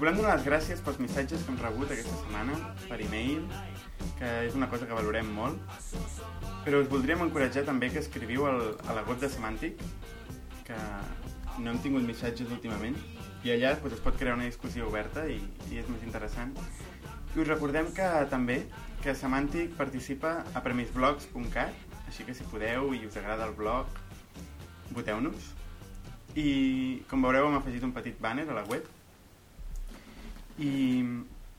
volem donar les gràcies pels missatges que hem rebut aquesta setmana per e-mail, que és una cosa que valorem molt, però us voldríem encoratjar també que escriviu al, a la web de Semàntic, que no hem tingut missatges últimament, i allà doncs, es pot crear una discussió oberta i, i és més interessant. I us recordem que també que Semàntic participa a premisblogs.cat, així que si podeu i us agrada el blog, voteu-nos. I com veureu hem afegit un petit banner a la web. I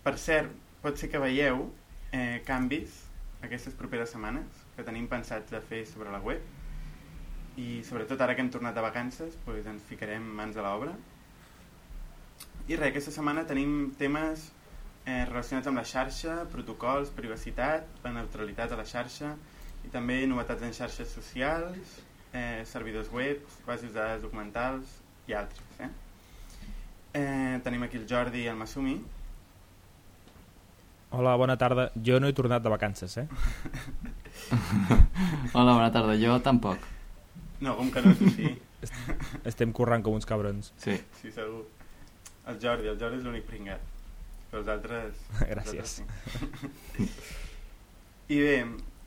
per cert, pot ser que veieu eh, canvis aquestes properes setmanes que tenim pensats de fer sobre la web i sobretot ara que hem tornat de vacances doncs ens ficarem mans a l'obra i res, aquesta setmana tenim temes eh, relacionats amb la xarxa, protocols, privacitat, la neutralitat a la xarxa i també novetats en xarxes socials, eh, servidors web, bases de dades documentals i altres. Eh? Eh, tenim aquí el Jordi i el Masumi. Hola, bona tarda. Jo no he tornat de vacances, eh? Hola, bona tarda. Jo tampoc. No, com que no, tu sí. Estem corrent com uns cabrons. Sí. Sí, segur. El Jordi, el Jordi és l'únic pringat. Però els altres... Gràcies. Els altres sí. I bé,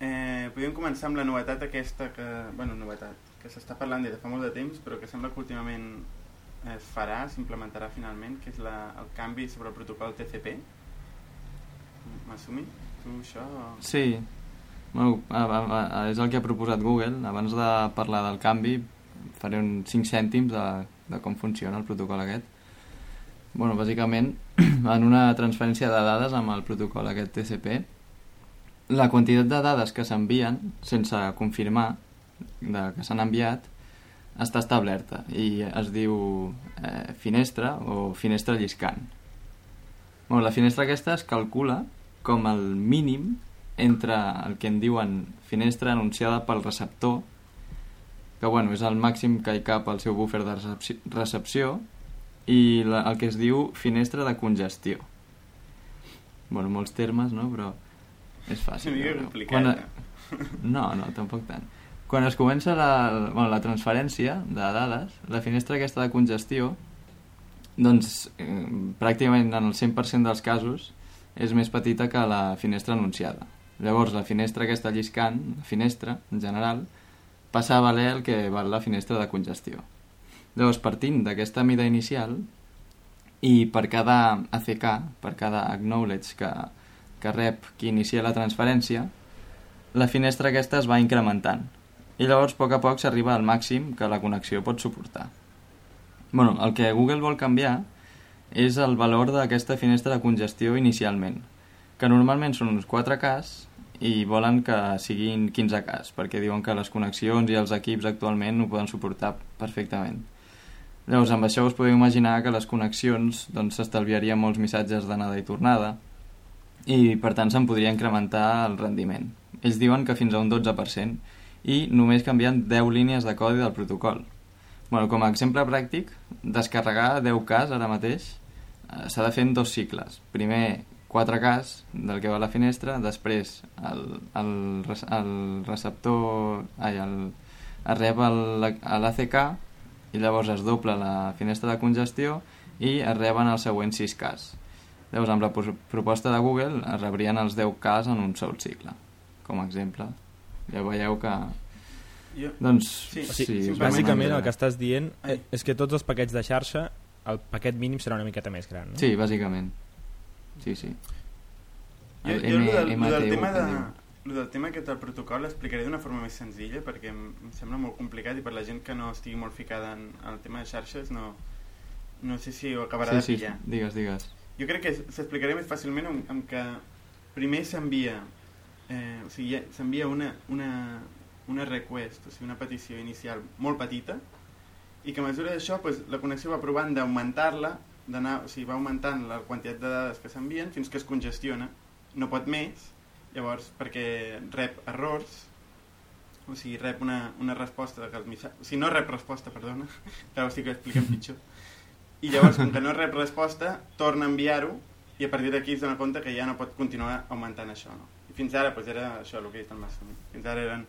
eh, podríem començar amb la novetat aquesta que... Bueno, novetat, que s'està parlant des de fa molt de temps, però que sembla que últimament es farà, s'implementarà finalment, que és la, el canvi sobre el protocol TCP. M'assumi? Tu això... Sí. Bueno, a, a, a, és el que ha proposat Google. Abans de parlar del canvi, faré un 5 cèntims de, de com funciona el protocol aquest. Bueno, bàsicament, en una transferència de dades amb el protocol aquest TCP, la quantitat de dades que s'envien, sense confirmar de que s'han enviat, està establerta i es diu eh, finestra o finestra lliscant. Bueno, la finestra aquesta es calcula com el mínim entre el que en diuen finestra anunciada pel receptor, que bueno, és el màxim que hi cap al seu buffer de recepció, i la, el que es diu finestra de congestió. Bueno, molts termes, no? Però és fàcil. Una mica complicat. Quan, eh? no, no, tampoc tant. Quan es comença la, bueno, la transferència de dades, la finestra aquesta de congestió, doncs eh, pràcticament en el 100% dels casos és més petita que la finestra anunciada. Llavors, la finestra aquesta lliscant, la finestra, en general, passa a valer el que val la finestra de congestió. Llavors, partint d'aquesta mida inicial, i per cada ACK, per cada acknowledge que, que rep qui inicia la transferència, la finestra aquesta es va incrementant. I llavors, a poc a poc, s'arriba al màxim que la connexió pot suportar. bueno, el que Google vol canviar és el valor d'aquesta finestra de congestió inicialment, que normalment són uns 4Ks i volen que siguin 15Ks, perquè diuen que les connexions i els equips actualment ho poden suportar perfectament. Llavors, amb això us podeu imaginar que les connexions doncs, s'estalviarien molts missatges d'anada i tornada i, per tant, se'n podria incrementar el rendiment. Ells diuen que fins a un 12% i només canviant 10 línies de codi del protocol. Bueno, com a exemple pràctic, descarregar 10 cas ara mateix eh, s'ha de fer en dos cicles. Primer 4 cas del que va a la finestra, després el, el, el receptor, ai, el, es rep l'ACK i llavors es dobla la finestra de congestió i es reben els següents 6 cas. Llavors, amb la proposta de Google es rebrien els 10 cas en un sol cicle, com a exemple. Ja veieu que... Jo... Doncs, sí, sí, sí, bàsicament el que estàs dient és que tots els paquets de xarxa el paquet mínim serà una miqueta més gran, no? Sí, bàsicament. Sí, sí. El jo, jo M, el, del, el del tema de, el del tema aquest del protocol l'explicaré d'una forma més senzilla perquè em, em sembla molt complicat i per la gent que no estigui molt ficada en, en el tema de xarxes no, no sé si ho acabarà sí, de pillar. Sí, digues, digues. Jo crec que s'explicaré més fàcilment amb, amb que primer s'envia eh, o sigui, s'envia una, una, una request, o sigui, una petició inicial molt petita i que a mesura d'això pues, la connexió va provant d'augmentar-la d'anar, o sigui, va augmentant la quantitat de dades que s'envien fins que es congestiona no pot més llavors perquè rep errors o sigui, rep una, una resposta que el missatge, o sigui, no rep resposta, perdona ho estic explicant pitjor i llavors, com que no rep resposta torna a enviar-ho i a partir d'aquí es dona compte que ja no pot continuar augmentant això no? Fins ara doncs, era això el que he dit Massumi fins ara eren,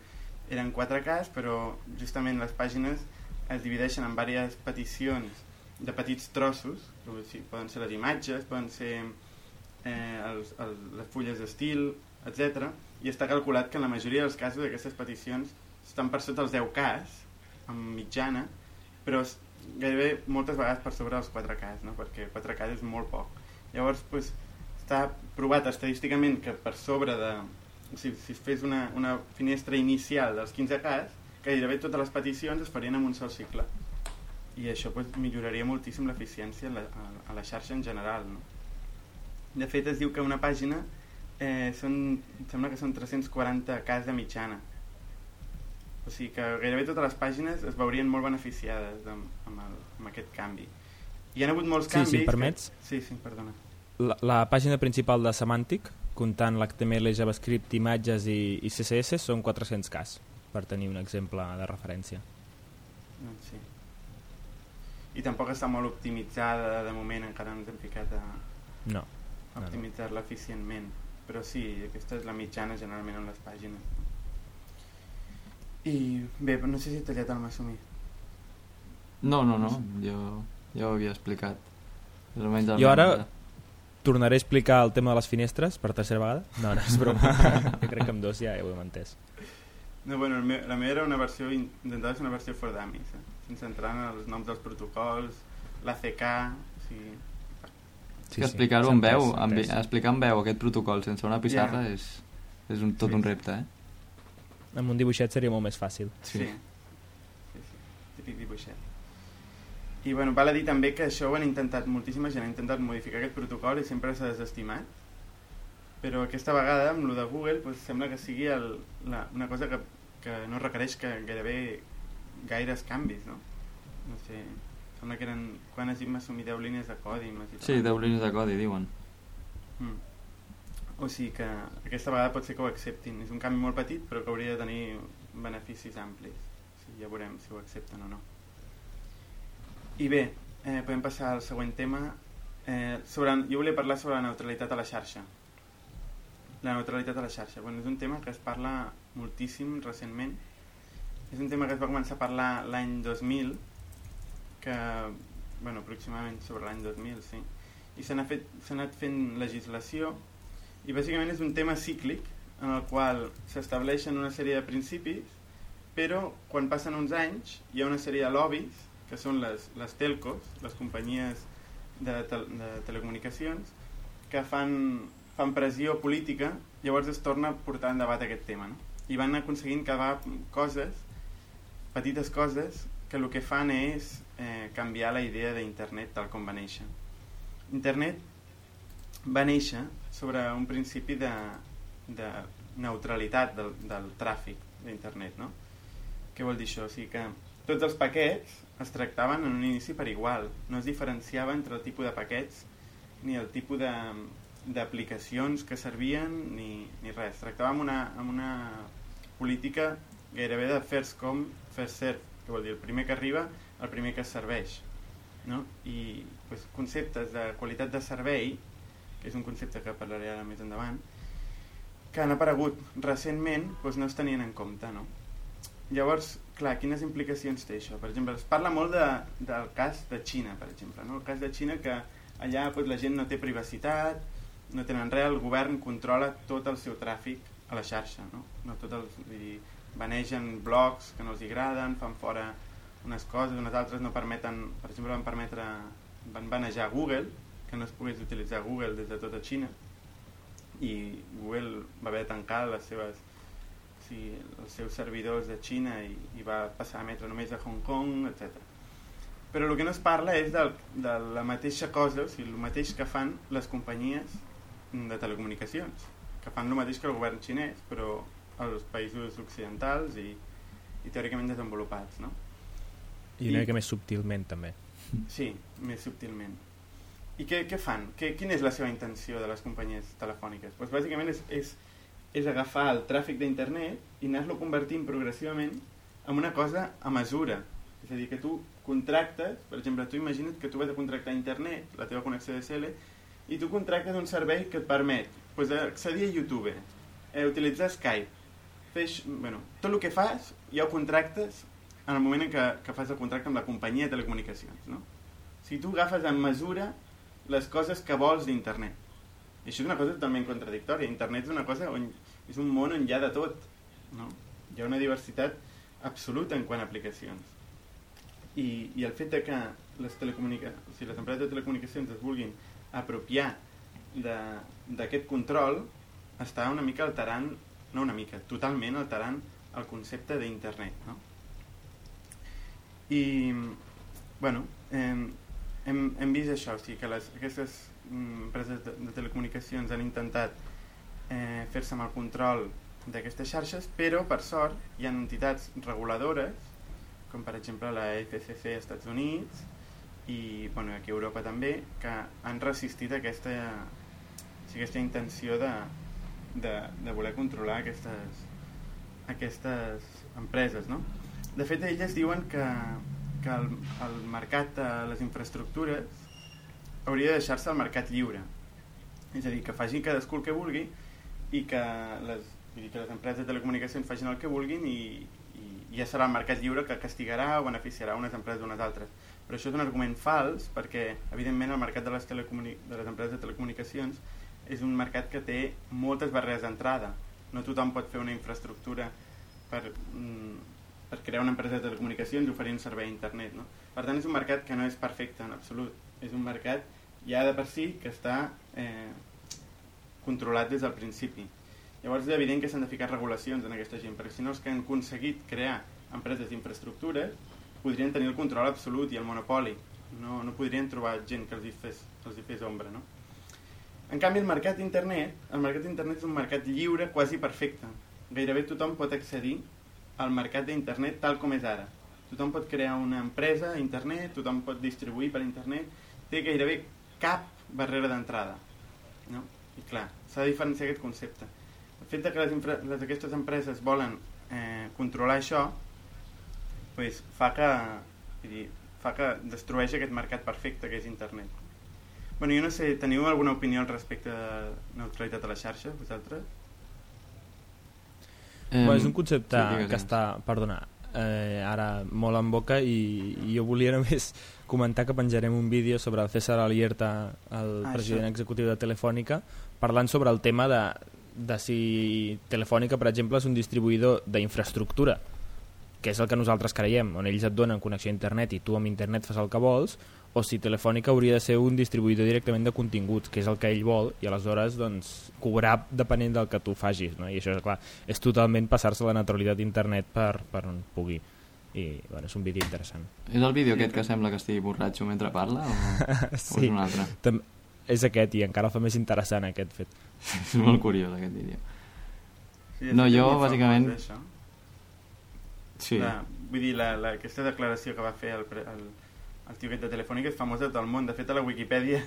eren quatre cas però justament les pàgines es divideixen en diverses peticions de petits trossos, sigui, poden ser les imatges, poden ser eh, els, els, les fulles d'estil, etc. I està calculat que en la majoria dels casos aquestes peticions estan per sota els 10 cas, amb mitjana, però gairebé moltes vegades per sobre dels 4 cas, no? perquè 4 cas és molt poc. Llavors, pues, està provat estadísticament que per sobre de... Sigui, si es fes una, una finestra inicial dels 15 cas, gairebé totes les peticions es farien en un sol cicle. I això pues, milloraria moltíssim l'eficiència a, a, a la xarxa en general no? de fet es diu que una pàgina eh, són, sembla que són 340 cas de mitjana. O sigui que gairebé totes les pàgines es veurien molt beneficiades amb, amb, el, amb aquest canvi. Hi ha hagut molts sí, canvis si em permets que... sí, sí, perdona la, la pàgina principal de Semantic comptant l'HTML, JavaScript, imatges i, i CSS són 400 cas per tenir un exemple de referència. Doncs sí. I tampoc està molt optimitzada de moment encara no ens hem ficat a no, optimitzar-la eficientment. Però sí, aquesta és la mitjana generalment en les pàgines. I bé, no sé si he tallat el Massumí no, no, no, jo ja ho havia explicat. Jo ara tornaré a explicar el tema de les finestres per tercera vegada no, no, és broma jo crec que amb dos ja, ja ho hem entès no, bueno, meu, la meva era una versió intentava ser una versió for dummies eh? sense entrar en els noms dels protocols, l'ACK... O sigui... Sí, que explicar-ho en veu, amb, explicar en veu aquest protocol sense una pissarra yeah. és, és un, tot sí. un repte, eh? Amb un dibuixet seria molt més fàcil. Sí. sí. sí, sí. Típic dibuixet. I bueno, val a dir també que això ho han intentat, moltíssima gent ha intentat modificar aquest protocol i sempre s'ha desestimat. Però aquesta vegada, amb lo de Google, pues, sembla que sigui el, la, una cosa que, que no requereix que gairebé gaires canvis, no? No sé, sembla que eren... Quan has dit m'assumir 10 línies de codi? Sí, 10 línies de codi, diuen. Mm. O sigui que aquesta vegada pot ser que ho acceptin. És un canvi molt petit, però que hauria de tenir beneficis amplis. O sigui, ja veurem si ho accepten o no. I bé, eh, podem passar al següent tema. Eh, sobre, jo volia parlar sobre la neutralitat a la xarxa. La neutralitat a la xarxa. Bueno, és un tema que es parla moltíssim recentment és un tema que es va començar a parlar l'any 2000, que, bueno, aproximadament sobre l'any 2000, sí, i s'ha anat fent legislació, i bàsicament és un tema cíclic en el qual s'estableixen una sèrie de principis, però quan passen uns anys hi ha una sèrie de lobbies, que són les, les telcos, les companyies de, te, de telecomunicacions, que fan, fan pressió política, llavors es torna a portar en debat aquest tema. No? I van aconseguint que coses petites coses que el que fan és eh, canviar la idea d'internet tal com va néixer. Internet va néixer sobre un principi de, de neutralitat del, del tràfic d'internet, no? Què vol dir això? O sigui que tots els paquets es tractaven en un inici per igual, no es diferenciava entre el tipus de paquets ni el tipus d'aplicacions que servien ni, ni res. Es tractava amb una, amb una política gairebé de first come, first serve, que vol dir el primer que arriba, el primer que serveix. No? I pues, conceptes de qualitat de servei, que és un concepte que parlaré ara més endavant, que han aparegut recentment doncs no es tenien en compte. No? Llavors, clar, quines implicacions té això? Per exemple, es parla molt de, del cas de Xina, per exemple. No? El cas de Xina que allà doncs, la gent no té privacitat, no tenen res, el govern controla tot el seu tràfic a la xarxa. No? No tot el, vull dir, banegen blocs que no els agraden, fan fora unes coses, unes altres no permeten, per exemple van permetre, van banejar Google, que no es pogués utilitzar Google des de tota Xina i Google va haver de tancar les seves, sigui, els seus servidors de Xina i, i va passar a emetre només a Hong Kong, etc. Però el que no es parla és de, de la mateixa cosa, o sigui, el mateix que fan les companyies de telecomunicacions, que fan el mateix que el govern xinès, però als països occidentals i, i teòricament desenvolupats, no? I una mica més subtilment, també. Sí, més subtilment. I què, què fan? Què, quina és la seva intenció de les companyies telefòniques? Pues bàsicament és, és, és agafar el tràfic d'internet i anar-lo convertint progressivament en una cosa a mesura. És a dir, que tu contractes, per exemple, tu imagina't que tu vas a contractar internet, la teva connexió DSL, i tu contractes un servei que et permet pues, accedir a YouTube, eh, utilitzar Skype, fes, bueno, tot el que fas ja ho contractes en el moment en què, que fas el contracte amb la companyia de telecomunicacions, no? Sigui, tu agafes en mesura les coses que vols d'internet. I això és una cosa totalment contradictòria. Internet és una cosa on és un món on hi ha de tot. No? Hi ha una diversitat absoluta en quant a aplicacions. I, i el fet de que les, telecomunica... o sigui, les empreses de telecomunicacions es vulguin apropiar d'aquest control està una mica alterant, no una mica, totalment alterant el concepte d'internet. No? I, bueno, hem, hem, hem vist això, o sigui, que les, aquestes mm, empreses de, de telecomunicacions han intentat eh, fer-se amb el control d'aquestes xarxes, però per sort hi ha entitats reguladores, com per exemple la FCC als Estats Units i bueno, aquí a Europa també, que han resistit aquesta, aquesta intenció de, de, de voler controlar aquestes, aquestes empreses. No? De fet, elles diuen que, que el, el mercat de les infraestructures hauria de deixar-se al mercat lliure. És a dir, que faci cadascú el que vulgui i que les, dir, que les empreses de telecomunicacions facin el que vulguin i, i ja serà el mercat lliure que castigarà o beneficiarà unes empreses d'unes altres. Però això és un argument fals perquè, evidentment, el mercat de les, de les empreses de telecomunicacions és un mercat que té moltes barreres d'entrada. No tothom pot fer una infraestructura per, mm, per crear una empresa de telecomunicacions i oferir un servei a internet. No? Per tant, és un mercat que no és perfecte en absolut. És un mercat ja de per si que està eh, controlat des del principi. Llavors és evident que s'han de ficar regulacions en aquesta gent, perquè si no els que han aconseguit crear empreses d'infraestructures podrien tenir el control absolut i el monopoli. No, no podrien trobar gent que els hi fes, els hi fes ombra, no? En canvi, el mercat internet, el mercat internet és un mercat lliure quasi perfecte. Gairebé tothom pot accedir al mercat d'internet tal com és ara. Tothom pot crear una empresa a internet, tothom pot distribuir per internet, té gairebé cap barrera d'entrada. No? I clar, s'ha de diferenciar aquest concepte. El fet de que les, les aquestes empreses volen eh, controlar això pues, fa, que, vull dir, fa que destrueix aquest mercat perfecte que és internet. Bueno, jo no sé, teniu alguna opinió al respecte de neutralitat a la xarxa, vosaltres? Eh, bueno, és un concepte sí, que està, perdona, eh, ara molt en boca i, i jo volia només comentar que penjarem un vídeo sobre el César Alierta, el ah, president això. executiu de Telefònica, parlant sobre el tema de, de si Telefònica, per exemple, és un distribuïdor d'infraestructura, que és el que nosaltres creiem, on ells et donen connexió a internet i tu amb internet fas el que vols, o si Telefònica hauria de ser un distribuïdor directament de continguts, que és el que ell vol, i aleshores doncs, cobrar depenent del que tu facis. No? I això, clar, és totalment passar-se la neutralitat d'internet per, per on pugui. I bueno, és un vídeo interessant. És el vídeo aquest que sembla que estigui borratxo mentre parla? O, sí. o és un altre? Tam és aquest i encara el fa més interessant aquest fet. és molt curiós aquest vídeo. Sí, no, jo bàsicament... Sí. La, vull dir, la, la, aquesta declaració que va fer el, el, el tio aquest de Telefònica és famosa a tot el món. De fet, a la Wikipedia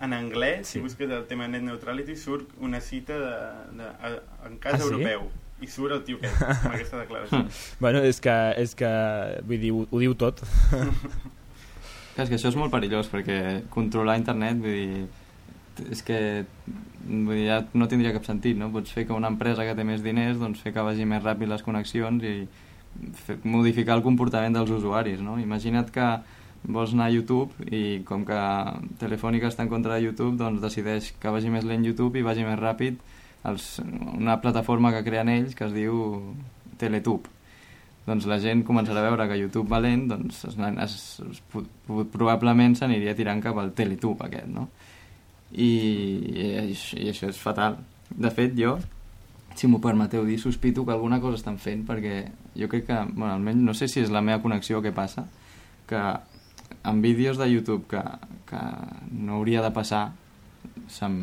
en anglès, sí. si busques el tema net neutrality, surt una cita de, de, de, en cas ah, sí? europeu i surt el tio aquest amb aquesta declaració. bueno, és que, és que vull dir, ho, ho diu tot. és que això és molt perillós perquè controlar internet, vull dir, és que vull dir, ja no tindria cap sentit, no? Pots fer que una empresa que té més diners doncs fer que vagi més ràpid les connexions i fer, modificar el comportament dels usuaris, no? Imagina't que vols anar a YouTube i com que Telefònica està en contra de YouTube doncs decideix que vagi més lent YouTube i vagi més ràpid els, una plataforma que creen ells que es diu Teletube doncs la gent començarà a veure que YouTube va lent doncs es, es, es, probablement s'aniria tirant cap al Teletube aquest no? I, i, i això és fatal de fet jo si m'ho permeteu dir, sospito que alguna cosa estan fent perquè jo crec que, bueno, almenys no sé si és la meva connexió que passa que en vídeos de YouTube que, que no hauria de passar se'm,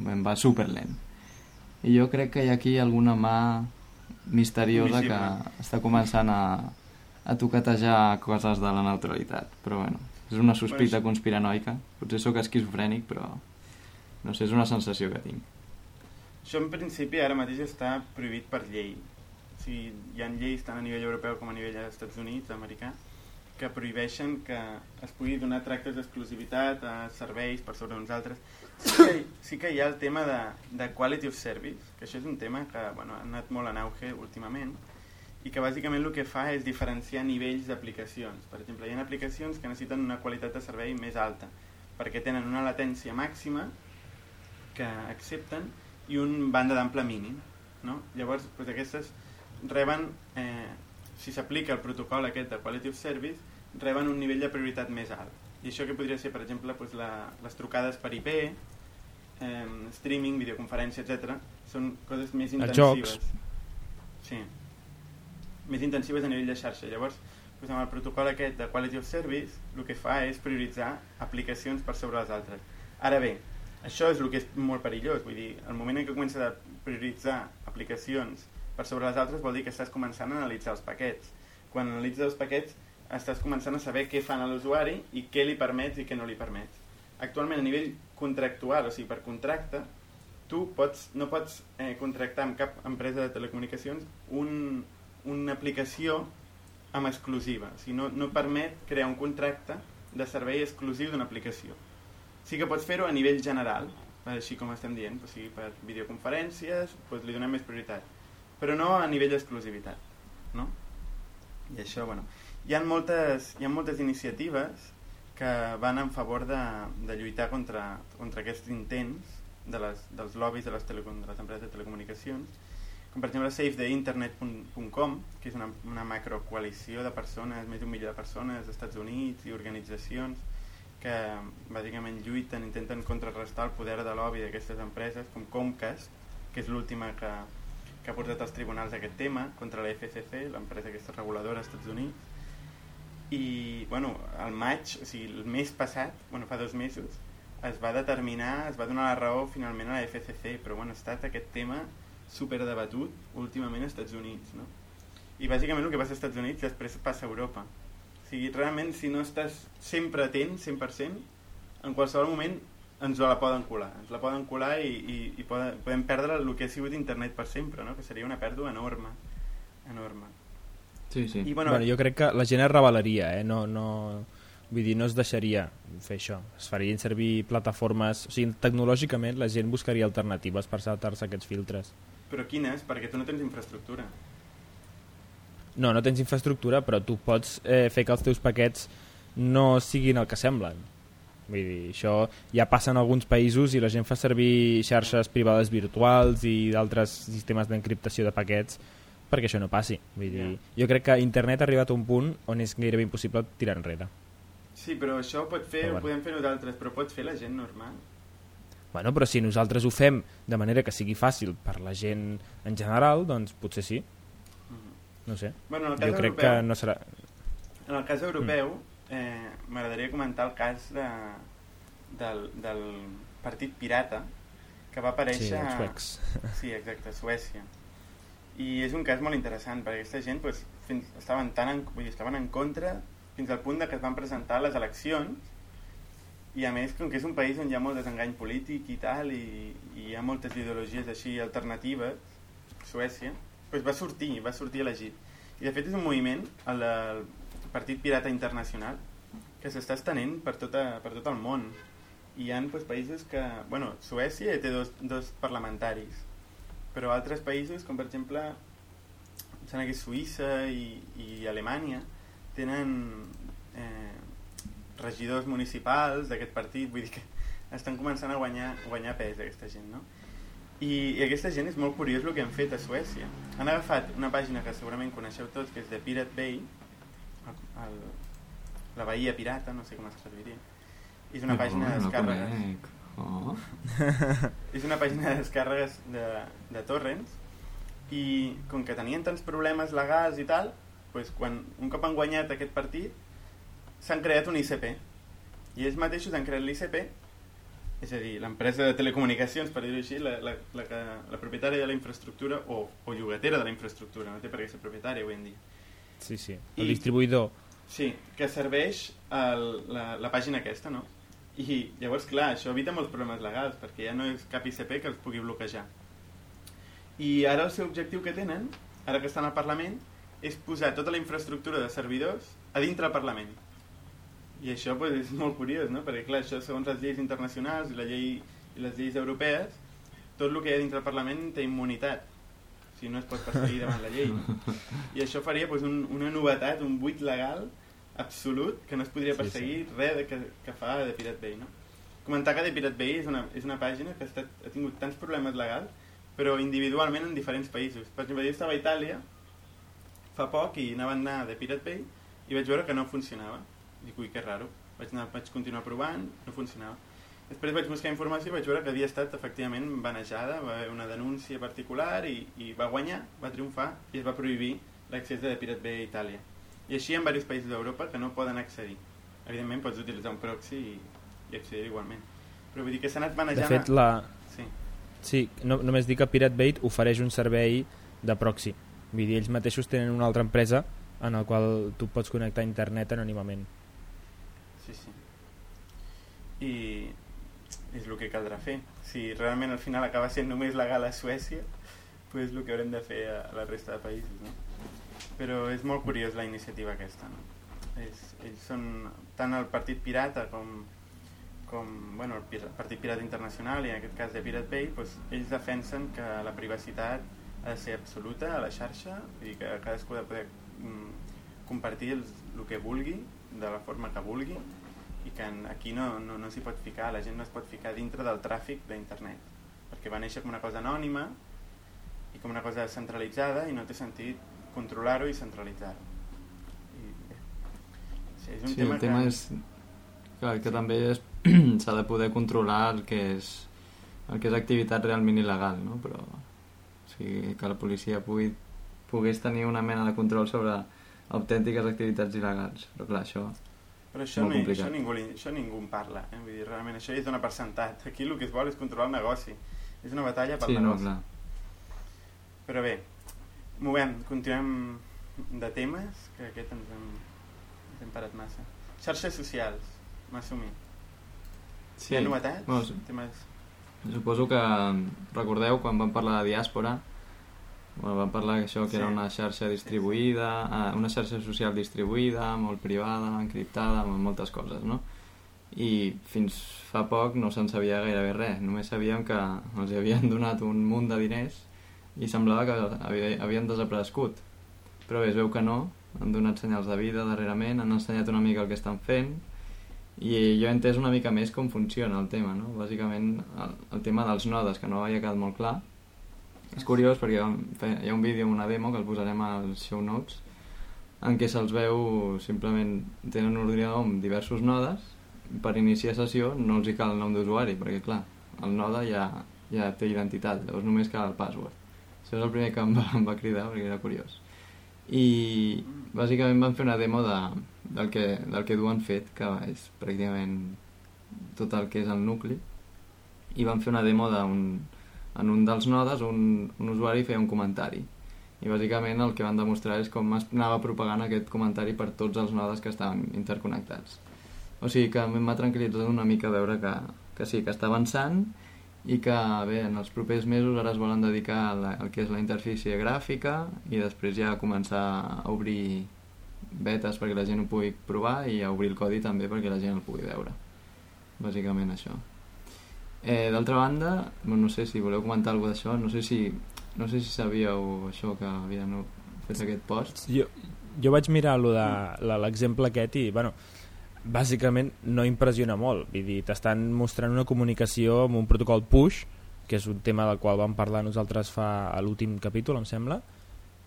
em va super lent i jo crec que hi ha aquí alguna mà misteriosa que està començant a, a toquetejar coses de la neutralitat però bueno, és una sospita conspiranoica. Potser sóc esquizofrènic però no sé, és una sensació que tinc. Això en principi ara mateix està prohibit per llei. O sigui, hi ha lleis tant a nivell europeu com a nivell dels Estats Units, americà que prohibeixen que es pugui donar tractes d'exclusivitat a serveis per sobre uns altres. Sí que, sí que hi ha el tema de, de quality of service, que això és un tema que bueno, ha anat molt en auge últimament, i que bàsicament el que fa és diferenciar nivells d'aplicacions. Per exemple, hi ha aplicacions que necessiten una qualitat de servei més alta perquè tenen una latència màxima que accepten i un banda d'ample mínim. No? Llavors, doncs aquestes reben, eh, si s'aplica el protocol aquest de Quality of Service, reben un nivell de prioritat més alt. I això que podria ser, per exemple, doncs la, les trucades per IP, eh, streaming, videoconferència, etc. són coses més intensives. Els jocs. Sí més intensives a nivell de xarxa. Llavors, doncs amb el protocol aquest de Quality of Service, el que fa és prioritzar aplicacions per sobre les altres. Ara bé, això és el que és molt perillós, vull dir, el moment en què comences a prioritzar aplicacions per sobre les altres vol dir que estàs començant a analitzar els paquets. Quan analitzes els paquets estàs començant a saber què fan a l'usuari i què li permets i què no li permets. Actualment a nivell contractual, o sigui, per contracte, tu pots, no pots eh, contractar amb cap empresa de telecomunicacions un, una aplicació amb exclusiva. O sigui, no, no permet crear un contracte de servei exclusiu d'una aplicació. Sí que pots fer-ho a nivell general, així com estem dient, o sigui, per videoconferències doncs li donem més prioritat, però no a nivell d'exclusivitat. No? I això, bueno, hi ha moltes, hi ha moltes iniciatives que van en favor de, de lluitar contra, contra aquests intents de les, dels lobbies de les, de les empreses de telecomunicacions com per exemple safetheinternet.com, que és una, una macrocoalició de persones, més d'un milió de persones als Estats Units i organitzacions que bàsicament lluiten, intenten contrarrestar el poder de lobby d'aquestes empreses, com Comcast, que és l'última que, que ha portat als tribunals aquest tema, contra la FCC, l'empresa aquesta reguladora als Estats Units. I, bueno, al maig, o sigui, el mes passat, bueno, fa dos mesos, es va determinar, es va donar la raó finalment a la FCC, però bueno, ha estat aquest tema superdebatut últimament als Estats Units, no? I bàsicament el que passa als Estats Units després passa a Europa. O sigui, realment, si no estàs sempre atent, 100%, en qualsevol moment ens la poden colar. Ens la poden colar i, i, i poden, podem perdre el que ha sigut internet per sempre, no? que seria una pèrdua enorme. enorme. Sí, sí. I, bueno, bueno, jo crec que la gent es rebel·laria, eh? no, no, vull dir, no es deixaria fer això. Es farien servir plataformes... O sigui, tecnològicament la gent buscaria alternatives per saltar-se aquests filtres. Però quines? Perquè tu no tens infraestructura. No, no tens infraestructura, però tu pots eh, fer que els teus paquets no siguin el que semblen. Vull dir, això ja passa en alguns països i la gent fa servir xarxes privades virtuals i d'altres sistemes d'encriptació de paquets perquè això no passi. Vull dir, yeah. Jo crec que internet ha arribat a un punt on és gairebé impossible tirar enrere. Sí, però això ho pot fer, però, bueno. ho podem fer nosaltres, però pots fer la gent normal. Bueno, però si nosaltres ho fem de manera que sigui fàcil per la gent en general, doncs potser sí. Mm-hmm. No sé. Bueno, en el cas jo crec europeu, que no serà... En el cas europeu, mm. eh, m'agradaria comentar el cas de, del, del partit pirata que va aparèixer... Sí, els suecs. Sí, exacte, Suècia. I és un cas molt interessant, perquè aquesta gent pues, fins, estaven, tan en, vull dir, estaven en contra fins al punt de que es van presentar les eleccions i a més, com que és un país on hi ha molt desengany polític i tal, i, i hi ha moltes ideologies així alternatives, Suècia, doncs va sortir, va sortir elegit. I de fet és un moviment, el del Partit Pirata Internacional, que s'està estenent per, tota, per tot el món. I hi ha doncs, països que... Bueno, Suècia té dos, dos parlamentaris, però altres països, com per exemple, em sembla que Suïssa i, i Alemanya, tenen eh, regidors municipals d'aquest partit, vull dir que estan començant a guanyar, guanyar pes aquesta gent, no? I, I aquesta gent és molt curiós el que han fet a Suècia. Han agafat una pàgina que segurament coneixeu tots, que és de Pirate Bay, el, el, la Bahia Pirata, no sé com es traduiria. És una no, pàgina de descàrregues... Oh. és una pàgina de descàrregues de, de torrents i com que tenien tants problemes legals i tal, pues, quan un cop han guanyat aquest partit s'han creat un ICP i ells mateixos han creat l'ICP és a dir, l'empresa de telecomunicacions per dir-ho així, la, la, la, la, la propietària de la infraestructura o, o llogatera de la infraestructura no té per què ser propietària avui en dia sí, sí, el I, distribuïdor sí, que serveix el, la, la pàgina aquesta no? I llavors clar, això evita molts problemes legals perquè ja no és cap ICP que els pugui bloquejar i ara el seu objectiu que tenen ara que estan al Parlament és posar tota la infraestructura de servidors a dintre del Parlament i això pues, és molt curiós, no? perquè clar, això segons les lleis internacionals i, la llei, i les lleis europees, tot el que hi ha dintre del Parlament té immunitat. si no es pot perseguir davant la llei. I això faria doncs, un, una novetat, un buit legal absolut que no es podria perseguir sí, sí. res de que, que fa de Pirate Bay. No? Comentar que The Pirate Bay és una, és una pàgina que ha, estat, ha tingut tants problemes legals, però individualment en diferents països. Per exemple, jo estava a Itàlia fa poc i anava a anar de Pirate Bay i vaig veure que no funcionava. Dic, ui, que raro. Vaig, anar, vaig continuar provant, no funcionava. Després vaig buscar informació i vaig veure que havia estat efectivament banejada, va haver una denúncia particular i, i va guanyar, va triomfar i es va prohibir l'accés de Pirate Bay a Itàlia. I així en diversos països d'Europa que no poden accedir. Evidentment pots utilitzar un proxy i, i accedir igualment. Però vull dir que s'ha anat manejant... De fet, la... Sí, sí no, només dic que Pirate Bay ofereix un servei de proxy. Vull dir, ells mateixos tenen una altra empresa en el qual tu pots connectar a internet anònimament. Sí, sí. I és el que caldrà fer. Si realment al final acaba sent només legal a Suècia, pues és el que haurem de fer a la resta de països. No? Però és molt curiós la iniciativa aquesta. No? És, ells són tant el Partit Pirata com, com bueno, el Partit Pirata Internacional i en aquest cas de Pirate Bay, pues, ells defensen que la privacitat ha de ser absoluta a la xarxa i que cadascú ha de poder mm, compartir els, el que vulgui de la forma que vulgui i que aquí no, no, no s'hi pot ficar, la gent no es pot ficar dintre del tràfic d'internet perquè va néixer com una cosa anònima i com una cosa centralitzada i no té sentit controlar-ho i centralitzar-ho sí, és un sí, tema el tema que... és clar, que sí. també s'ha de poder controlar el que és el que és activitat realment il·legal no? però o sigui, que la policia pugui, pogués tenir una mena de control sobre autèntiques activitats il·legals però clar, això però això, no, això, ningú, això ningú en parla. Eh? Vull dir, realment això és dona per sentat. Aquí el que es vol és controlar el negoci. És una batalla pel sí, negoci. No, clar. Però bé, movem, continuem de temes, que aquest ens hem, ens hem parat massa. Xarxes socials, m'assumir. Sí. Hi ha novetats? Bueno, temes... Suposo que recordeu quan vam parlar de diàspora Bueno, vam parlar que això que sí. era una xarxa distribuïda, eh, una xarxa social distribuïda, molt privada, encriptada, amb moltes coses, no? I fins fa poc no se'n sabia gairebé res, només sabíem que els havien donat un munt de diners i semblava que havien desaparegut. Però bé, es veu que no, han donat senyals de vida darrerament, han ensenyat una mica el que estan fent. I jo he entès una mica més com funciona el tema, no? Bàsicament el, el tema dels nodes, que no havia quedat molt clar, és curiós perquè hi ha un vídeo una demo que el posarem als show notes en què se'ls veu simplement tenen un ordinador amb diversos nodes. Per iniciar sessió no els hi cal el nom d'usuari perquè clar, el node ja, ja té identitat. Llavors només cal el password això és el primer que em va, em va cridar perquè era curiós. I bàsicament van fer una demo de, del, que, del que duen fet que és pràcticament tot el que és el nucli. I van fer una demo d'un en un dels nodes un, un usuari feia un comentari. I bàsicament el que van demostrar és com anava propagant aquest comentari per tots els nodes que estaven interconnectats. O sigui que m'ha tranquil·litzat una mica veure que, que sí, que està avançant i que bé, en els propers mesos ara es volen dedicar al que és la interfície gràfica i després ja començar a obrir betes perquè la gent ho pugui provar i a obrir el codi també perquè la gent el pugui veure bàsicament això Eh, D'altra banda, no sé si voleu comentar alguna d'això, no sé si no sé si sabíeu això que havien fet aquest post. Jo, jo vaig mirar l'exemple aquest i, bueno, bàsicament no impressiona molt. Vull dir, t'estan mostrant una comunicació amb un protocol push, que és un tema del qual vam parlar nosaltres fa a l'últim capítol, em sembla,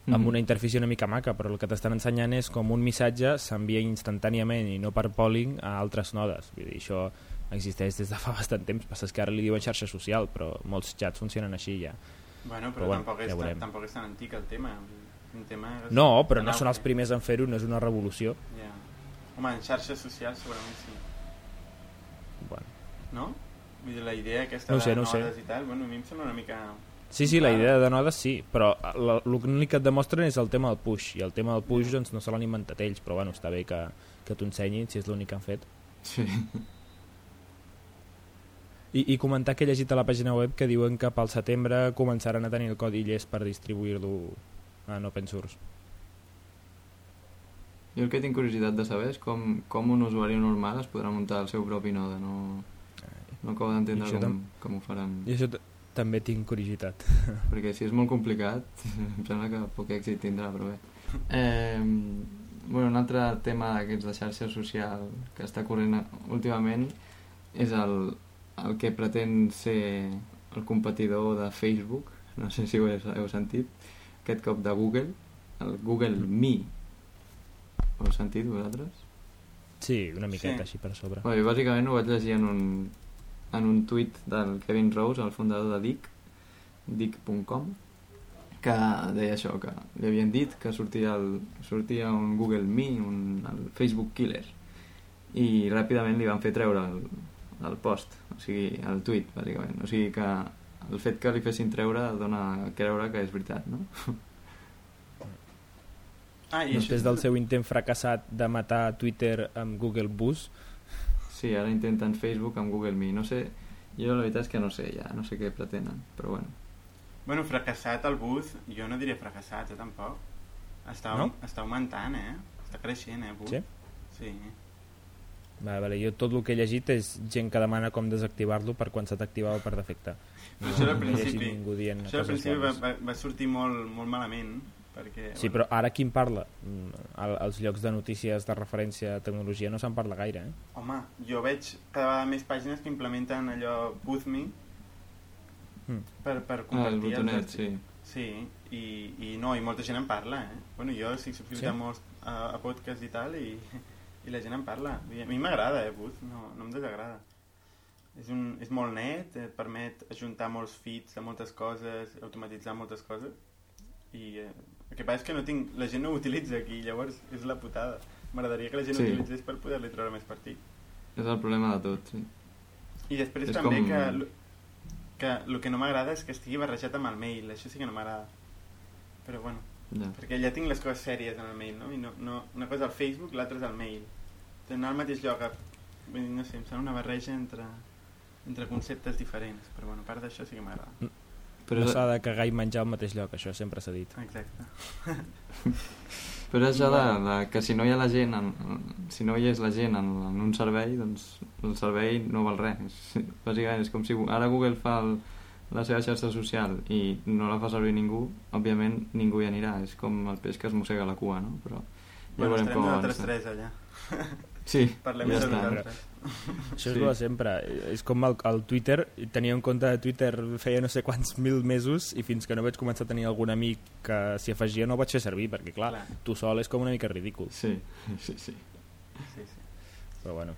amb mm -hmm. una interfície una mica maca, però el que t'estan ensenyant és com un missatge s'envia instantàniament i no per polling a altres nodes. Vull dir, això existeix des de fa bastant temps, passa que ara li diuen xarxa social, però molts xats funcionen així ja. Bueno, però, però bueno, tampoc, és ja tan, tampoc és tan antic el tema. Un tema no, però no són els primers en fer-ho, no és una revolució. Yeah. Home, en xarxes socials segurament sí. Bueno. No? Vull dir, la idea aquesta no sé, de no nodes sé. i tal, bueno, a mi em sembla una mica... Sí, sí, la idea de nodes sí, però l'únic que et demostren és el tema del push, i el tema del push doncs, no se l'han inventat ells, però bueno, està bé que, que t'ho ensenyin si és l'únic que han fet. Sí. I, I comentar que he llegit a la pàgina web que diuen que pel setembre començaran a tenir el codi llest per distribuir-lo en open source. Jo el que tinc curiositat de saber és com, com un usuari normal es podrà muntar el seu propi node. No, no acabo d'entendre com, com ho faran. I això també tinc curiositat. Perquè si és molt complicat, em sembla que poc èxit tindrà, però bé. Eh, bueno, un altre tema d'aquests de xarxa social que està corrent últimament és el, el que pretén ser el competidor de Facebook, no sé si ho heu sentit, aquest cop de Google, el Google Me. Ho heu sentit vosaltres? Sí, una miqueta sí. així per sobre. Bé, bàsicament ho vaig llegir en un, en un tuit del Kevin Rose, el fundador de Dick, dick.com, que deia això, que li havien dit que sortia, el, sortia un Google Me, un, el Facebook Killer, i ràpidament li van fer treure el, el post, o sigui, el tuit, bàsicament. O sigui que el fet que li fessin treure dona a creure que és veritat, no? Ah, i Després això... del seu intent fracassat de matar Twitter amb Google Bus. Sí, ara intenten Facebook amb Google Me. No sé, jo la veritat és que no sé ja, no sé què pretenen, però bueno. Bueno, fracassat el bus, jo no diria fracassat, eh, tampoc. Està, no? està augmentant, eh? Està creixent, eh, bus. Sí? Sí. Vale, vale. Jo tot el que he llegit és gent que demana com desactivar-lo per quan se t'activava per defecte. Però no, això al principi, no això al principi va, va, va sortir molt, molt malament perquè, sí, bueno. però ara qui en parla? Mm, als llocs de notícies de referència a tecnologia no se'n parla gaire, eh? Home, jo veig cada vegada més pàgines que implementen allò BoothMe mm. per, per compartir... Ah, el botonet, sí. Sí, i, i no, i molta gent en parla, eh? Bueno, jo estic subscrita sí? molts a, a podcast i tal, i, i la gent en parla. I a mi m'agrada, eh, Booth, no, no em desagrada. És, un, és molt net, eh, permet ajuntar molts feeds de moltes coses, automatitzar moltes coses, i eh, el que passa és que no tinc, la gent no ho utilitza aquí, llavors és la putada. M'agradaria que la gent sí. ho utilitzés per poder-li treure més partit. És el problema de tot, sí. I després és també com... que, que el que no m'agrada és que estigui barrejat amb el mail, això sí que no m'agrada. Però bueno, ja. perquè ja tinc les coses sèries en el mail, no? I no, no una cosa al Facebook, l'altra és al mail. Tenen al mateix lloc, no sé, em sembla una barreja entre, entre conceptes diferents, però bueno, a part d'això sí que m'agrada. Mm però no s'ha de cagar i menjar al mateix lloc, això sempre s'ha dit. Exacte. Però és ja de, de, que si no hi ha la gent, en, si no hi és la gent en, en un servei, doncs el servei no val res. Bàsicament és com si ara Google fa el, la seva xarxa social i no la fa servir ningú, òbviament ningú hi anirà. És com el peix que es mossega la cua, no? Però ja bueno, veurem com avança. tres allà. Sí, Parlem ja està. Això és sí. sempre. És com el, el Twitter, tenia un compte de Twitter feia no sé quants mil mesos i fins que no vaig començar a tenir algun amic que s'hi afegia no vaig fer servir, perquè clar, clar, tu sol és com una mica ridícul. Sí, sí, sí. sí, sí. Però bueno.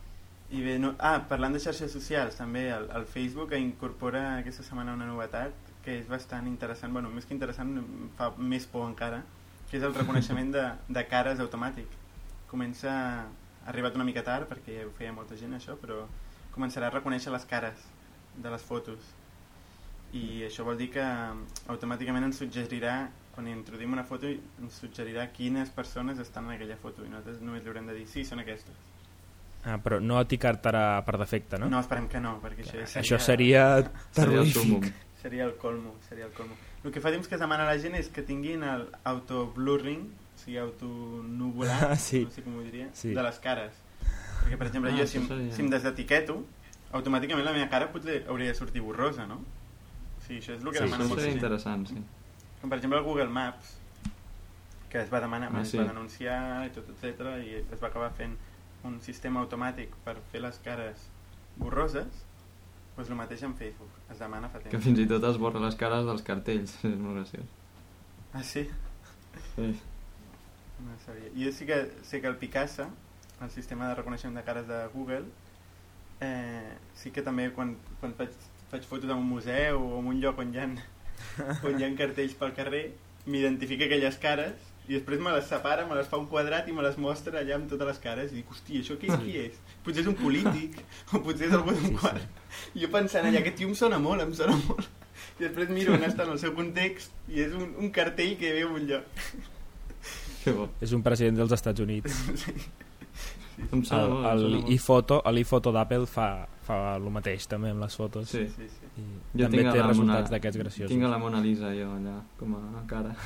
I bé, no... Ah, parlant de xarxes socials, també el, el Facebook incorpora aquesta setmana una novetat que és bastant interessant, bueno, més que interessant, fa més por encara, que és el reconeixement de, de cares automàtic. Comença ha arribat una mica tard perquè ja ho feia molta gent això, però començarà a reconèixer les cares de les fotos i això vol dir que automàticament ens suggerirà quan introduïm una foto ens suggerirà quines persones estan en aquella foto i nosaltres només li haurem de dir sí, són aquestes Ah, però no etiquetar-te per defecte, no? No, esperem que no, perquè això seria... Això seria terrorífic. Seria el colmo, seria el colmo. El que fa temps que es demana a la gent és que tinguin el auto-blurring sigui, autonubulat, ah, sí. no sé com ho diria, sí. de les cares. Perquè, per exemple, ah, jo si, seria... si em desetiqueto, automàticament la meva cara potser hauria de sortir borrosa, no? O sigui, això és el que sí, demana molta gent. interessant, sí. Com, per exemple, el Google Maps, que es va demanar, ah, sí. es va denunciar i tot, etc i es va acabar fent un sistema automàtic per fer les cares borroses, doncs el mateix amb Facebook, es demana fa temps. Que fins i tot es borra les cares dels cartells, és molt graciós. Ah, sí? Sí. No sabia. Jo sí que sé que el Picasa, el sistema de reconeixement de cares de Google, eh, sí que també quan, quan faig, faig fotos en un museu o en un lloc on hi ha, on hi ha cartells pel carrer, m'identifica aquelles cares i després me les separa, me les fa un quadrat i me les mostra allà amb totes les cares i dic, hòstia, això qui, qui és? Potser és un polític o potser és algú d'un quadre. I jo pensant allà, aquest tio em sona molt, em sona molt. I després miro on està en el seu context i és un, un cartell que veu un lloc. És un president dels Estats Units. sí. l'iPhoto l'iPhoto d'Apple fa, fa el mateix també amb les fotos. Sí, sí, sí. i jo també té resultats d'aquests graciosos. tinc la Mona Lisa jo allà com a cara.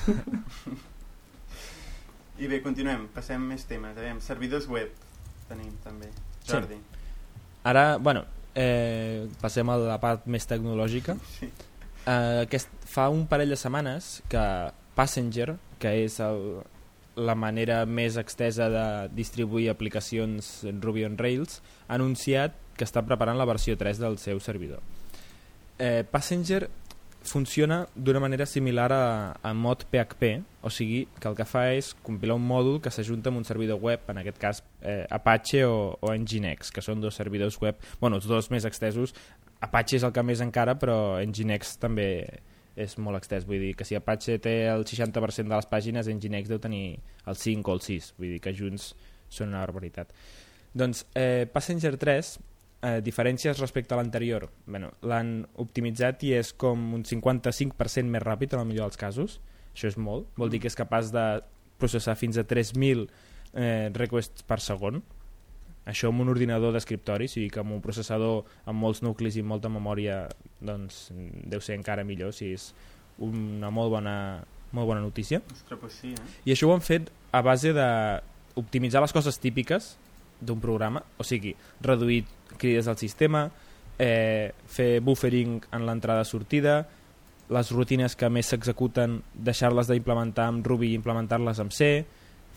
I bé, continuem, passem més temes. Aviam, servidors web tenim també. Jordi. Sí. ara, bueno eh, passem a la part més tecnològica. Sí. Uh, aquest, fa un parell de setmanes que Passenger, que és el, la manera més extesa de distribuir aplicacions Ruby on Rails, ha anunciat que està preparant la versió 3 del seu servidor. Eh, Passenger funciona d'una manera similar a, a mod PHP, o sigui que el que fa és compilar un mòdul que s'ajunta amb un servidor web, en aquest cas eh, Apache o, o Nginx, que són dos servidors web, bueno, els dos més extesos. Apache és el que més encara, però Nginx també és molt extès, vull dir que si Apache té el 60% de les pàgines, Nginx deu tenir el 5 o el 6, vull dir que junts són una barbaritat. Doncs eh, Passenger 3 eh, diferències respecte a l'anterior. Bueno, l'han optimitzat i és com un 55% més ràpid en el millor dels casos. Això és molt, vol dir que és capaç de processar fins a 3.000 eh, requests per segon això amb un ordinador d'escriptori, o sigui que amb un processador amb molts nuclis i molta memòria doncs deu ser encara millor si és una molt bona, molt bona notícia Ostres, pues sí, eh? i això ho han fet a base de optimitzar les coses típiques d'un programa, o sigui, reduir crides al sistema, eh, fer buffering en l'entrada-sortida, les rutines que més s'executen, deixar-les d'implementar amb Ruby i implementar-les amb C,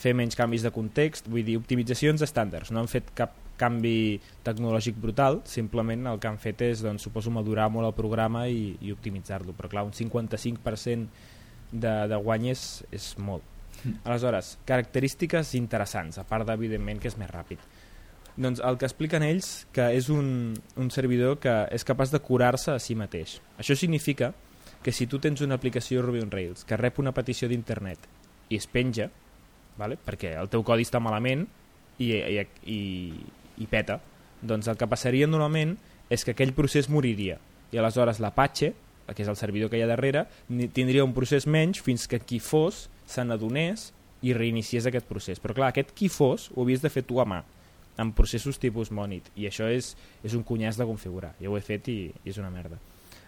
fer menys canvis de context, vull dir, optimitzacions estàndards. No han fet cap canvi tecnològic brutal, simplement el que han fet és, doncs, suposo, madurar molt el programa i, i optimitzar-lo. Però clar, un 55% de, de guany és, és molt. Mm. Aleshores, característiques interessants, a part d'evidentment que és més ràpid. Doncs el que expliquen ells que és un, un servidor que és capaç de curar-se a si mateix. Això significa que si tu tens una aplicació Ruby on Rails que rep una petició d'internet i es penja, vale? perquè el teu codi està malament i, i, i, i peta, doncs el que passaria normalment és que aquell procés moriria. I aleshores l'Apache, que és el servidor que hi ha darrere, tindria un procés menys fins que qui fos se n'adonés i reiniciés aquest procés. Però clar, aquest qui fos ho havies de fer tu a mà amb processos tipus Monit. I això és, és un cunyàs de configurar. Jo ho he fet i, i és una merda.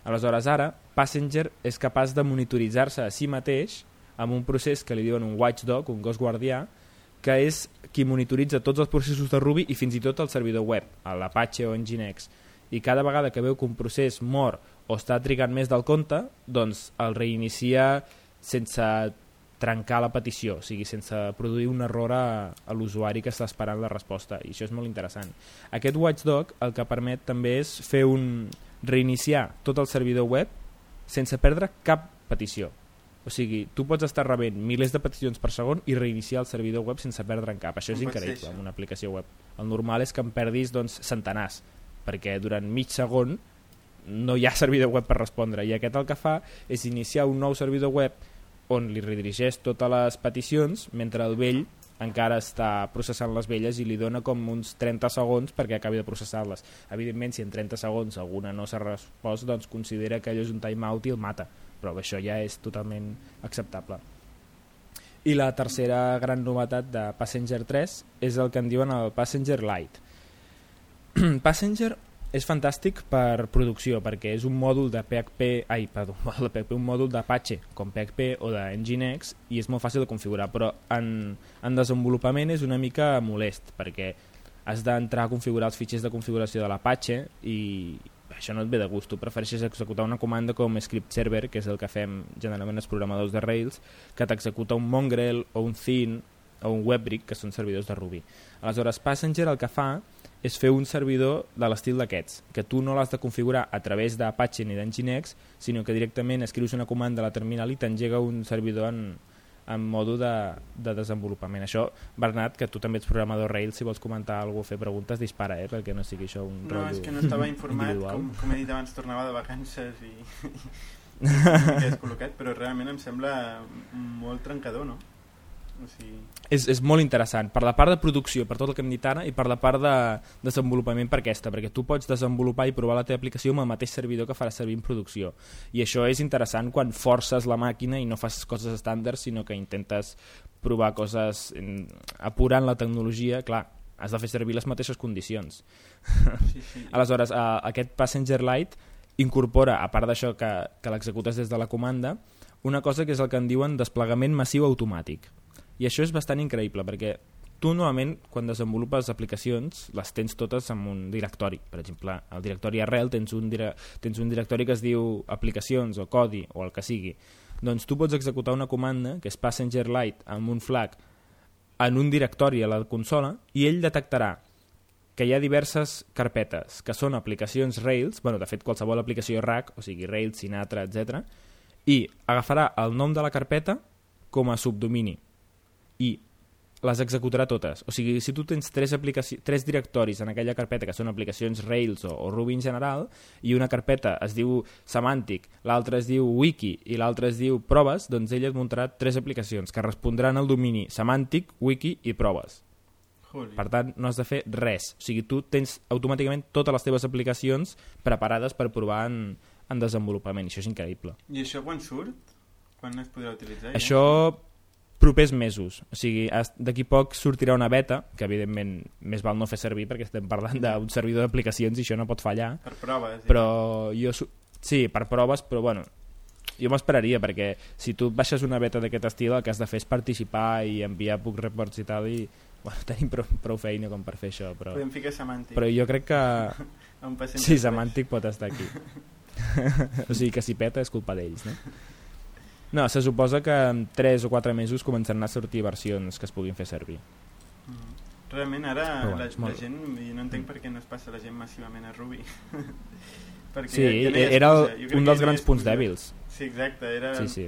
Aleshores ara Passenger és capaç de monitoritzar-se a si mateix amb un procés que li diuen un watchdog, un gos guardià que és qui monitoritza tots els processos de Ruby i fins i tot el servidor web, l'Apache o Nginx i cada vegada que veu que un procés mor o està trigant més del compte, doncs el reinicia sense trencar la petició, o sigui, sense produir un error a, a l'usuari que està esperant la resposta, i això és molt interessant. Aquest watchdog el que permet també és fer un reiniciar tot el servidor web sense perdre cap petició. O sigui, tu pots estar rebent milers de peticions per segon i reiniciar el servidor web sense perdre en cap. Això és increïble amb una aplicació web. El normal és que en perdis doncs, centenars, perquè durant mig segon no hi ha servidor web per respondre i aquest el que fa és iniciar un nou servidor web on li redirigeix totes les peticions mentre el vell encara està processant les velles i li dona com uns 30 segons perquè acabi de processar-les. Evidentment, si en 30 segons alguna no s'ha respost, doncs considera que allò és un timeout i el mata, però això ja és totalment acceptable. I la tercera gran novetat de Passenger 3 és el que en diuen el Passenger Lite. Passenger és fantàstic per producció perquè és un mòdul de PHP, ai, perdó, un mòdul de PHP, un mòdul d'Apache com PHP o de Nginx i és molt fàcil de configurar, però en, en desenvolupament és una mica molest perquè has d'entrar a configurar els fitxers de configuració de l'Apache i això no et ve de gust, tu prefereixes executar una comanda com script server, que és el que fem generalment els programadors de Rails, que t'executa un Mongrel o un Thin o un WebRick, que són servidors de Ruby. Aleshores, Passenger el que fa és fer un servidor de l'estil d'aquests, que tu no l'has de configurar a través d'Apache ni d'Nginx, sinó que directament escrius una comanda a la terminal i t'engega un servidor en, en modo de, de desenvolupament. Això, Bernat, que tu també ets programador Rails, si vols comentar alguna cosa o fer preguntes, dispara, eh? perquè no sigui això un No, és que no estava informat, com, com he dit abans, tornava de vacances i... i descol·locat, però realment em sembla molt trencador, no? O sigui... és, és molt interessant, per la part de producció, per tot el que hem dit ara, i per la part de desenvolupament per aquesta, perquè tu pots desenvolupar i provar la teva aplicació amb el mateix servidor que farà servir en producció. I això és interessant quan forces la màquina i no fas coses estàndards, sinó que intentes provar coses apurant la tecnologia, clar, has de fer servir les mateixes condicions. Sí, sí. Aleshores, a, aquest Passenger Lite incorpora, a part d'això que, que l'executes des de la comanda, una cosa que és el que en diuen desplegament massiu automàtic i això és bastant increïble perquè tu normalment quan desenvolupes aplicacions les tens totes en un directori per exemple, al directori arrel tens un, dire tens un directori que es diu aplicacions o codi o el que sigui doncs tu pots executar una comanda que és passenger light amb un flag en un directori a la consola i ell detectarà que hi ha diverses carpetes que són aplicacions Rails, bueno, de fet qualsevol aplicació RAC, o sigui Rails, Sinatra, etc. i agafarà el nom de la carpeta com a subdomini i les executarà totes. O sigui, si tu tens tres, tres directoris en aquella carpeta que són aplicacions Rails o, o Ruby en general, i una carpeta es diu Semantic, l'altra es diu Wiki i l'altra es diu Proves, doncs ell et muntarà tres aplicacions que respondran al domini Semantic, Wiki i Proves. Holy. Per tant, no has de fer res. O sigui, tu tens automàticament totes les teves aplicacions preparades per provar en, en desenvolupament. Això és increïble. I això quan surt? Quan es podrà utilitzar? Això propers mesos. O sigui, d'aquí poc sortirà una beta, que evidentment més val no fer servir perquè estem parlant d'un servidor d'aplicacions i això no pot fallar. Per proves. Però jo... Sí, per proves, però bueno, jo m'esperaria perquè si tu baixes una beta d'aquest estil el que has de fer és participar i enviar puc reports i tal i bueno, tenim prou, prou feina com per fer això però, podem ficar semàntic però jo crec que sí, semàntic pot estar aquí o sigui que si peta és culpa d'ells no? No, se suposa que en 3 o 4 mesos començaran a sortir versions que es puguin fer servir. Mm. Realment ara bueno, la, la gent, i no entenc per què no es passa la gent massivament a Ruby. Perquè sí, ja era el, un dels grans punts dèbils. Sí, exacte, era sí, sí.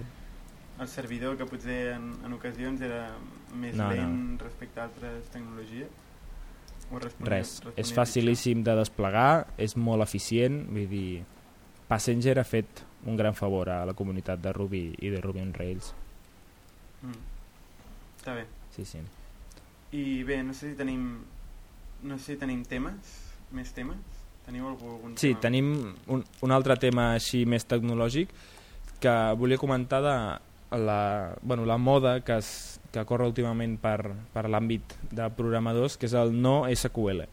el servidor que potser en, en ocasions era més no, lent no. respecte a altres tecnologies. O Res, és facilíssim de desplegar, és molt eficient, vull dir, Passenger ha fet un gran favor a la comunitat de Ruby i de Ruby on Rails. Mm. Està bé. Sí, sí. I bé, no sé si tenim no sé si tenim temes, més temes? Teniu algun Sí, tema? tenim un, un altre tema així més tecnològic que volia comentar de la, bueno, la moda que, es, que corre últimament per, per l'àmbit de programadors, que és el no SQL.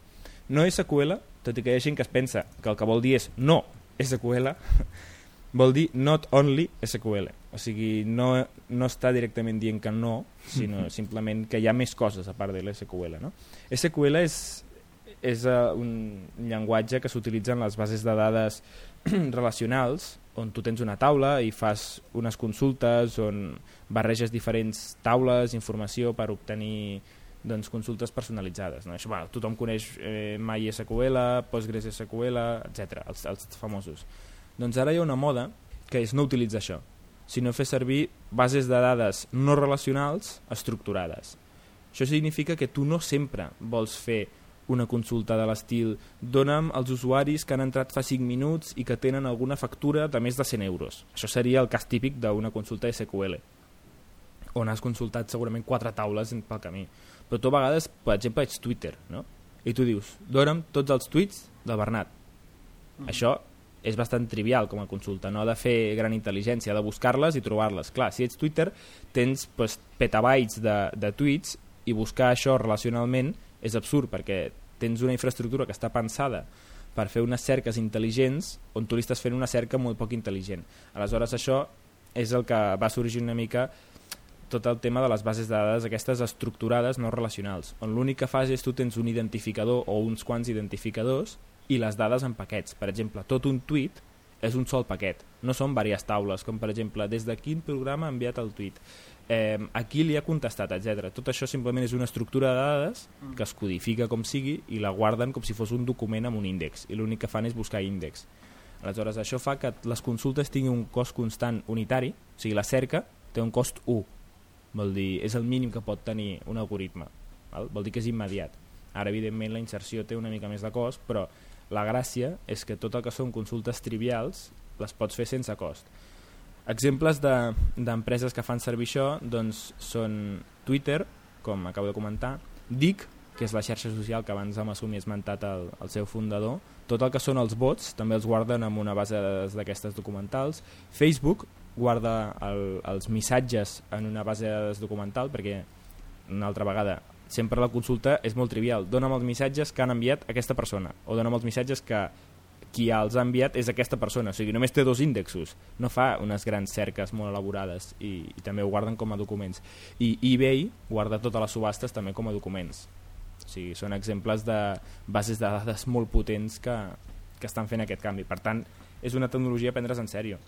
No SQL, tot i que hi ha gent que es pensa que el que vol dir és no SQL, vol dir not only SQL. O sigui, no, no està directament dient que no, sinó simplement que hi ha més coses a part de l'SQL. No? SQL és, és uh, un llenguatge que s'utilitza en les bases de dades relacionals, on tu tens una taula i fas unes consultes, on barreges diferents taules, informació per obtenir doncs, consultes personalitzades. No? Això, bueno, tothom coneix eh, MySQL, PostgreSQL, etc, els, els famosos. Doncs ara hi ha una moda que és no utilitzar això, sinó fer servir bases de dades no relacionals estructurades. Això significa que tu no sempre vols fer una consulta de l'estil dona'm els usuaris que han entrat fa 5 minuts i que tenen alguna factura de més de 100 euros. Això seria el cas típic d'una consulta SQL on has consultat segurament quatre taules pel camí. Però tu a vegades, per exemple, ets Twitter, no? I tu dius, dona'm tots els tuits del Bernat. Mm. Això és bastant trivial com a consulta, no ha de fer gran intel·ligència, ha de buscar-les i trobar-les. Clar, si ets Twitter, tens pues, petabytes de, de tuits i buscar això relacionalment és absurd perquè tens una infraestructura que està pensada per fer unes cerques intel·ligents on tu li estàs fent una cerca molt poc intel·ligent. Aleshores això és el que va sorgir una mica tot el tema de les bases de dades aquestes estructurades no relacionals, on l'únic que fas és tu tens un identificador o uns quants identificadors i les dades en paquets. Per exemple, tot un tuit és un sol paquet, no són diverses taules, com per exemple, des de quin programa ha enviat el tuit, eh, a qui li ha contestat, etc. Tot això simplement és una estructura de dades mm. que es codifica com sigui i la guarden com si fos un document amb un índex, i l'únic que fan és buscar índex. Aleshores, això fa que les consultes tinguin un cost constant unitari, o sigui, la cerca té un cost 1, vol dir, és el mínim que pot tenir un algoritme, val? vol dir que és immediat. Ara, evidentment, la inserció té una mica més de cost, però la gràcia és que tot el que són consultes trivials les pots fer sense cost. Exemples d'empreses de, que fan servir això doncs, són Twitter, com acabo de comentar, Dic, que és la xarxa social que abans hem assumit esmentat el, el seu fundador, tot el que són els bots també els guarden en una base d'aquestes documentals. Facebook guarda el, els missatges en una base de documental perquè una altra vegada sempre la consulta és molt trivial. Dóna'm els missatges que han enviat aquesta persona o dóna'm els missatges que, qui els ha enviat és aquesta persona, o sigui, només té dos índexos, no fa unes grans cerques molt elaborades i, i també ho guarden com a documents. I eBay guarda totes les subhastes també com a documents. O sigui, són exemples de bases de dades molt potents que, que estan fent aquest canvi. Per tant, és una tecnologia a prendre's en sèrio.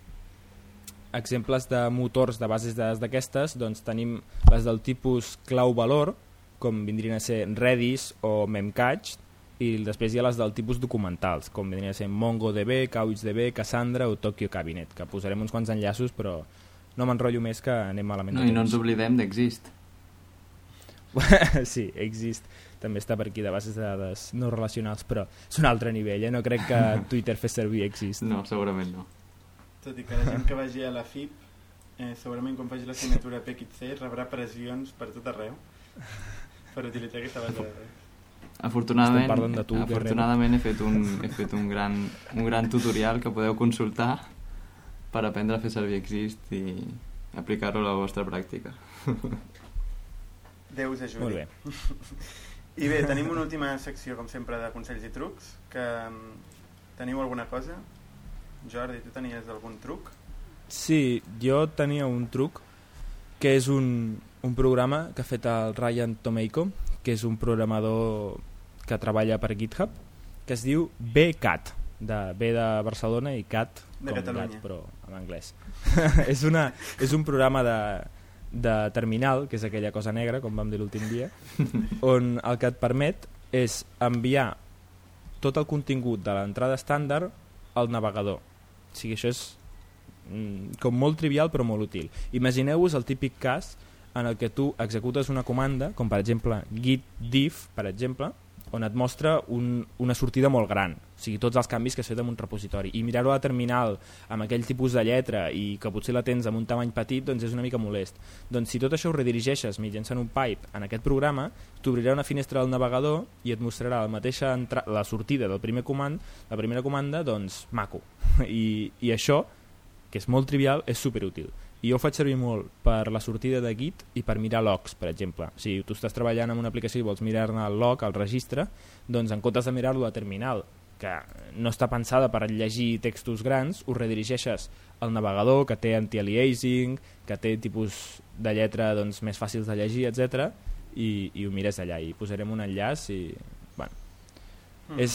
Exemples de motors de bases de dades d'aquestes, doncs tenim les del tipus clau-valor, com vindrien a ser Redis o Memcache, i després hi ha les del tipus documentals, com vindria a ser MongoDB, CouchDB, Cassandra o Tokyo Cabinet, que posarem uns quants enllaços, però no m'enrotllo més que anem malament. No, I no ens oblidem d'Exist. sí, Exist també està per aquí de bases de dades no relacionals, però és un altre nivell, eh? no crec que Twitter fes servir Exist. No, segurament no. Tot i que la gent que vagi a la FIP, eh, segurament quan faci la signatura PXC rebrà pressions per tot arreu per utilitzar aquesta base de dades. Afortunadament, de tu, afortunadament he fet, un, he fet un, gran, un gran tutorial que podeu consultar per aprendre a fer servir Exist i aplicar-lo a la vostra pràctica. Déu us ajudi. Molt bé. I bé, tenim una última secció, com sempre, de consells i trucs, que um, teniu alguna cosa? Jordi, tu tenies algun truc? Sí, jo tenia un truc, que és un, un programa que ha fet el Ryan Tomeico, que és un programador que treballa per GitHub, que es diu BCAT, de B de Barcelona i CAT de com Catalunya. gat, però en anglès. és, una, és un programa de, de terminal, que és aquella cosa negra, com vam dir l'últim dia, on el que et permet és enviar tot el contingut de l'entrada estàndard al navegador. O sigui, això és mm, com molt trivial però molt útil. Imagineu-vos el típic cas en el que tu executes una comanda, com per exemple git diff, per exemple, on et mostra un, una sortida molt gran, o sigui, tots els canvis que has fet en un repositori. I mirar-ho a terminal amb aquell tipus de lletra i que potser la tens amb un tamany petit, doncs és una mica molest. Doncs si tot això ho redirigeixes mitjançant un pipe en aquest programa, t'obrirà una finestra del navegador i et mostrarà la mateixa la sortida del primer comand, la primera comanda, doncs maco. I, i això, que és molt trivial, és superútil i jo ho faig servir molt per la sortida de Git i per mirar logs, per exemple. Si tu estàs treballant en una aplicació i vols mirar-ne el log, el registre, doncs en comptes de mirar-lo a terminal, que no està pensada per llegir textos grans, ho redirigeixes al navegador, que té anti-aliasing, que té tipus de lletra doncs, més fàcils de llegir, etc i, i ho mires allà i posarem un enllaç i... Bueno, mm. és,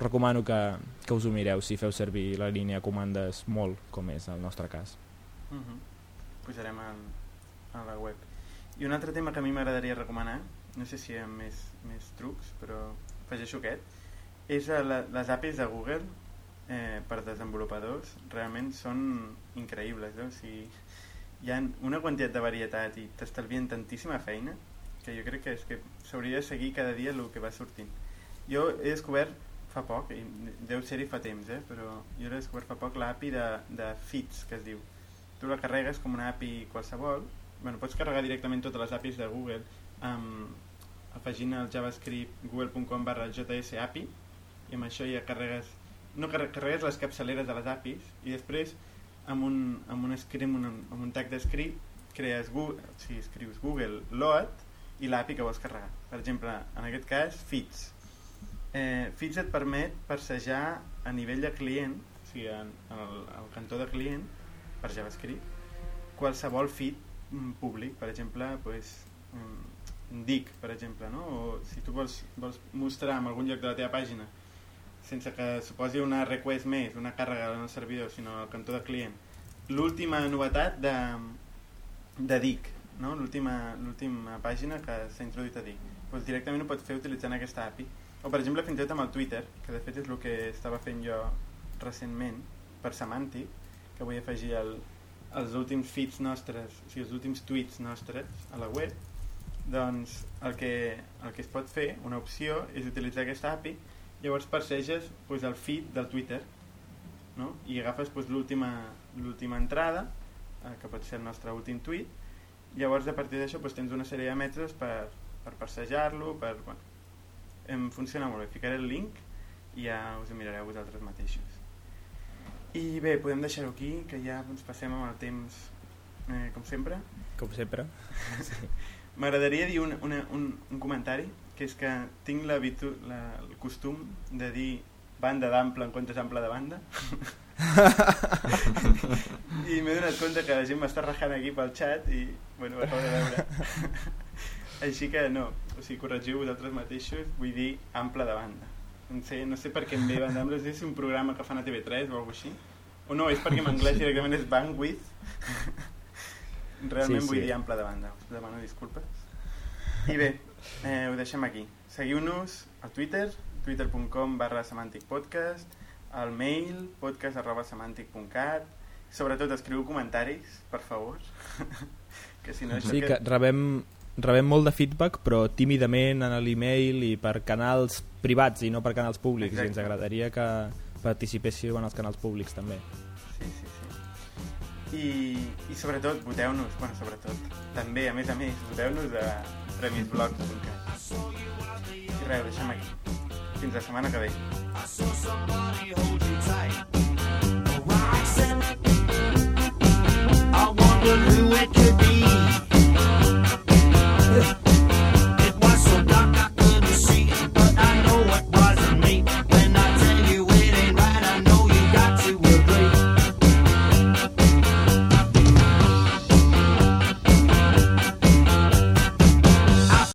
recomano que, que us ho mireu si feu servir la línia comandes molt, com és el nostre cas. -huh. Pujarem a, a la web. I un altre tema que a mi m'agradaria recomanar, no sé si hi ha més, més trucs, però afegeixo aquest, és la, les APIs de Google eh, per desenvolupadors realment són increïbles. Eh? O sigui, hi ha una quantitat de varietat i t'estalvien tantíssima feina que jo crec que és que s'hauria de seguir cada dia el que va sortint. Jo he descobert fa poc, i deu ser-hi fa temps, eh? però jo he descobert fa poc l'API de, de Fits, que es diu, tu la carregues com una API qualsevol. Bueno, pots carregar directament totes les APIs de Google um, afegint el javascript google.com barra js API i amb això ja carregues no carregues les capçaleres de les APIs i després amb un, amb un script un, amb un tag de script crees Google, o sigui, escrius Google load i l'API que vols carregar. Per exemple, en aquest cas Fits. Eh, Fits et permet persejar a nivell de client o sigui, en, en el, el cantó de client per JavaScript qualsevol feed mm, públic, per exemple, pues, un dic, per exemple, no? o si tu vols, vols mostrar en algun lloc de la teva pàgina sense que suposi una request més, una càrrega en el servidor, sinó al cantó de client, l'última novetat de, de DIC, no? l'última pàgina que s'ha introduït a DIC. Pues directament ho pots fer utilitzant aquesta API. O per exemple fins i tot amb el Twitter, que de fet és el que estava fent jo recentment per Semantic, que vull afegir el, els últims feeds nostres, o sigui, els últims tweets nostres a la web, doncs el que, el que es pot fer, una opció, és utilitzar aquesta API, llavors perseges pues, el feed del Twitter, no? i agafes pues, l'última entrada, eh, que pot ser el nostre últim tweet, llavors a partir d'això pues, tens una sèrie de mètodes per, per passejar-lo, per... Bueno, em funciona molt bé, ficaré el link i ja us ho mirareu vosaltres mateixos. I bé, podem deixar-ho aquí, que ja ens passem amb el temps, eh, com sempre. Com sempre. sí. M'agradaria dir un, una, un, un comentari, que és que tinc la, el costum de dir banda d'ample en comptes ample de banda. I m'he donat compte que la gent m'està rajant aquí pel xat i, bueno, ho acabo de veure. Així que no, o sigui, corregiu vosaltres mateixos, vull dir ample de banda. No sé, no sé per què em ve sé si és un programa que fan a TV3 o alguna així. O no, és perquè en anglès directament és bandwidth. Realment sí, sí. vull dir ample de banda, us demano disculpes. I bé, eh, ho deixem aquí. Seguiu-nos a Twitter, twitter.com barra semanticpodcast, al mail podcast arroba semantic.cat sobretot escriu comentaris, per favor que si no sí, que... que rebem, rebem molt de feedback, però tímidament en l'email i per canals privats i no per canals públics, Exacte. i ens agradaria que participéssiu en els canals públics també. Sí, sí, sí. I, i sobretot, voteu-nos, bueno, sobretot, també, a més a més, voteu-nos a remisblogs.cat. I res, deixem aquí. Fins la setmana que ve. I who it could be.